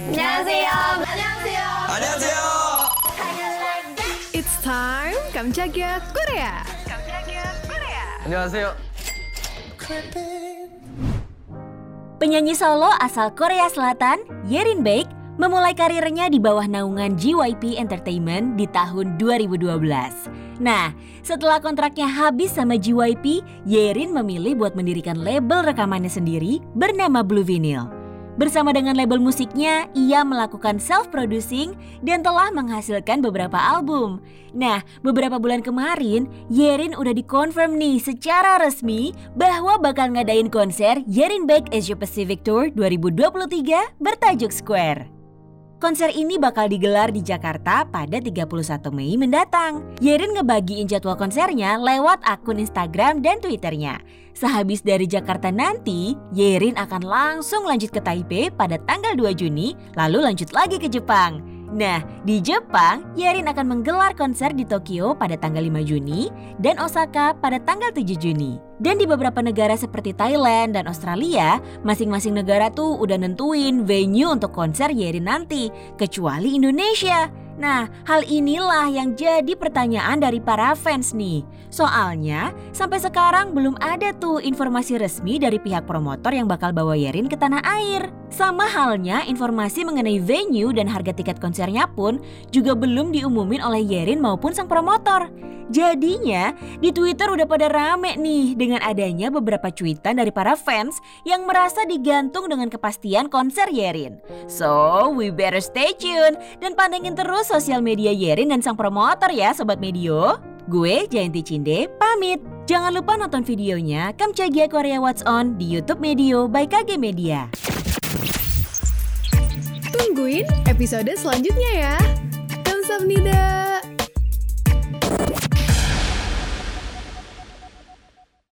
안녕하세요. 안녕하세요. 안녕하세요. It's time 깜짝이야 Korea. 안녕하세요. Penyanyi solo asal Korea Selatan, Yerin Baek, memulai karirnya di bawah naungan JYP Entertainment di tahun 2012. Nah, setelah kontraknya habis sama JYP, Yerin memilih buat mendirikan label rekamannya sendiri bernama Blue Vinyl. Bersama dengan label musiknya, ia melakukan self-producing dan telah menghasilkan beberapa album. Nah, beberapa bulan kemarin, Yerin udah dikonfirm nih secara resmi bahwa bakal ngadain konser Yerin Baek Asia Pacific Tour 2023 bertajuk Square. Konser ini bakal digelar di Jakarta pada 31 Mei mendatang. Yerin ngebagiin jadwal konsernya lewat akun Instagram dan Twitternya. Sehabis dari Jakarta nanti, Yerin akan langsung lanjut ke Taipei pada tanggal 2 Juni, lalu lanjut lagi ke Jepang. Nah, di Jepang, Yerin akan menggelar konser di Tokyo pada tanggal 5 Juni dan Osaka pada tanggal 7 Juni. Dan di beberapa negara seperti Thailand dan Australia, masing-masing negara tuh udah nentuin venue untuk konser Yerin nanti, kecuali Indonesia. Nah, hal inilah yang jadi pertanyaan dari para fans nih. Soalnya, sampai sekarang belum ada tuh informasi resmi dari pihak promotor yang bakal bawa Yerin ke tanah air. Sama halnya informasi mengenai venue dan harga tiket konsernya pun juga belum diumumin oleh Yerin maupun sang promotor. Jadinya di Twitter udah pada rame nih dengan adanya beberapa cuitan dari para fans yang merasa digantung dengan kepastian konser Yerin. So, we better stay tune dan pantengin terus sosial media Yerin dan sang promotor ya Sobat Medio. Gue Jayanti Cinde pamit. Jangan lupa nonton videonya Kamchagia Korea What's On di YouTube Medio by KG Media. Tungguin episode selanjutnya ya. Kamsahamnida.